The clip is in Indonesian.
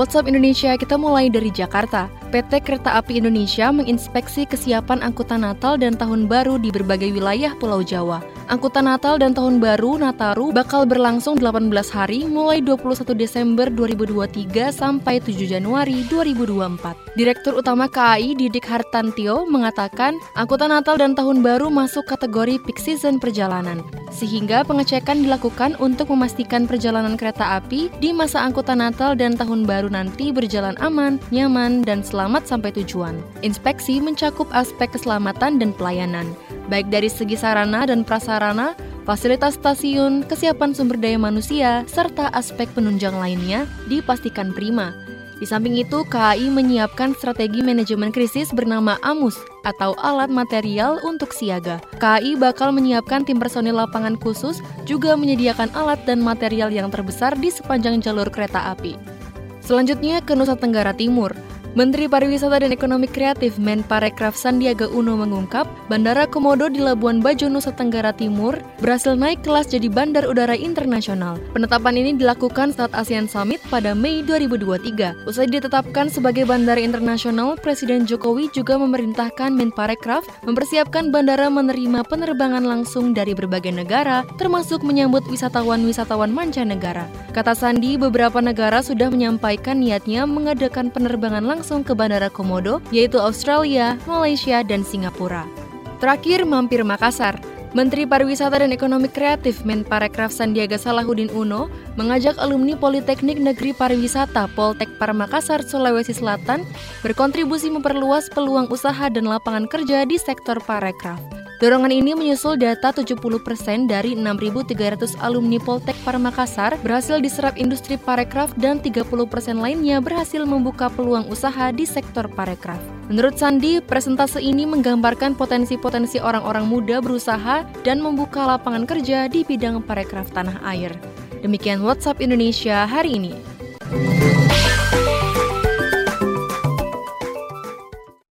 WhatsApp Indonesia kita mulai dari Jakarta. PT Kereta Api Indonesia menginspeksi kesiapan angkutan Natal dan Tahun Baru di berbagai wilayah Pulau Jawa. Angkutan Natal dan Tahun Baru Nataru bakal berlangsung 18 hari mulai 21 Desember 2023 sampai 7 Januari 2024. Direktur Utama KAI Didik Hartantio mengatakan angkutan Natal dan Tahun Baru masuk kategori peak season perjalanan. Sehingga pengecekan dilakukan untuk memastikan perjalanan kereta api di masa angkutan Natal dan Tahun Baru nanti berjalan aman, nyaman, dan selamat sampai tujuan. Inspeksi mencakup aspek keselamatan dan pelayanan, baik dari segi sarana dan prasarana, fasilitas stasiun, kesiapan sumber daya manusia, serta aspek penunjang lainnya dipastikan prima. Di samping itu, KAI menyiapkan strategi manajemen krisis bernama AMUS atau Alat Material untuk Siaga. KAI bakal menyiapkan tim personil lapangan khusus, juga menyediakan alat dan material yang terbesar di sepanjang jalur kereta api. Selanjutnya ke Nusa Tenggara Timur. Menteri Pariwisata dan Ekonomi Kreatif Menparekraf Sandiaga Uno mengungkap, Bandara Komodo di Labuan Bajo, Nusa Tenggara Timur berhasil naik kelas jadi bandar udara internasional. Penetapan ini dilakukan saat ASEAN Summit pada Mei 2023. Usai ditetapkan sebagai bandara internasional, Presiden Jokowi juga memerintahkan Menparekraf mempersiapkan bandara menerima penerbangan langsung dari berbagai negara, termasuk menyambut wisatawan-wisatawan mancanegara. Kata Sandi, beberapa negara sudah menyampaikan niatnya mengadakan penerbangan langsung langsung ke Bandara Komodo, yaitu Australia, Malaysia, dan Singapura. Terakhir, mampir Makassar. Menteri Pariwisata dan Ekonomi Kreatif Menparekraf Sandiaga Salahuddin Uno mengajak alumni Politeknik Negeri Pariwisata Poltek Makassar, Sulawesi Selatan berkontribusi memperluas peluang usaha dan lapangan kerja di sektor parekraf. Dorongan ini menyusul data 70% dari 6.300 alumni Poltek Parmakassar berhasil diserap industri parekraf dan 30% lainnya berhasil membuka peluang usaha di sektor parekraf. Menurut Sandi, presentase ini menggambarkan potensi-potensi orang-orang muda berusaha dan membuka lapangan kerja di bidang parekraf tanah air. Demikian WhatsApp Indonesia hari ini.